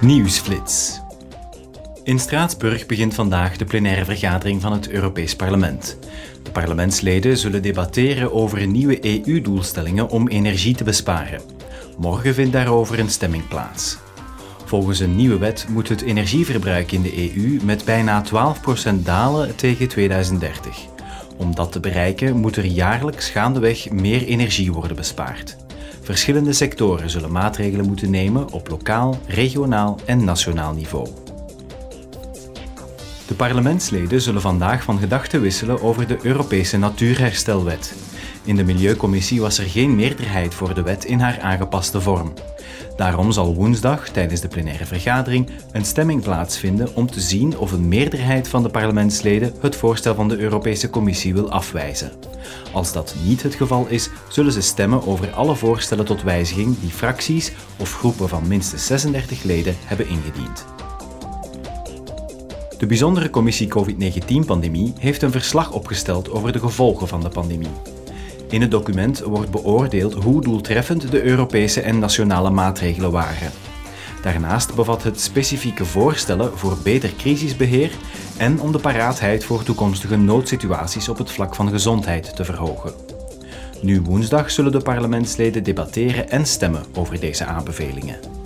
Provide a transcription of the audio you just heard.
Nieuwsflits. In Straatsburg begint vandaag de plenaire vergadering van het Europees Parlement. De parlementsleden zullen debatteren over nieuwe EU-doelstellingen om energie te besparen. Morgen vindt daarover een stemming plaats. Volgens een nieuwe wet moet het energieverbruik in de EU met bijna 12% dalen tegen 2030. Om dat te bereiken moet er jaarlijks gaandeweg meer energie worden bespaard. Verschillende sectoren zullen maatregelen moeten nemen op lokaal, regionaal en nationaal niveau. De parlementsleden zullen vandaag van gedachten wisselen over de Europese Natuurherstelwet. In de Milieucommissie was er geen meerderheid voor de wet in haar aangepaste vorm. Daarom zal woensdag tijdens de plenaire vergadering een stemming plaatsvinden om te zien of een meerderheid van de parlementsleden het voorstel van de Europese Commissie wil afwijzen. Als dat niet het geval is, zullen ze stemmen over alle voorstellen tot wijziging die fracties of groepen van minstens 36 leden hebben ingediend. De bijzondere commissie COVID-19-pandemie heeft een verslag opgesteld over de gevolgen van de pandemie. In het document wordt beoordeeld hoe doeltreffend de Europese en nationale maatregelen waren. Daarnaast bevat het specifieke voorstellen voor beter crisisbeheer en om de paraatheid voor toekomstige noodsituaties op het vlak van gezondheid te verhogen. Nu woensdag zullen de parlementsleden debatteren en stemmen over deze aanbevelingen.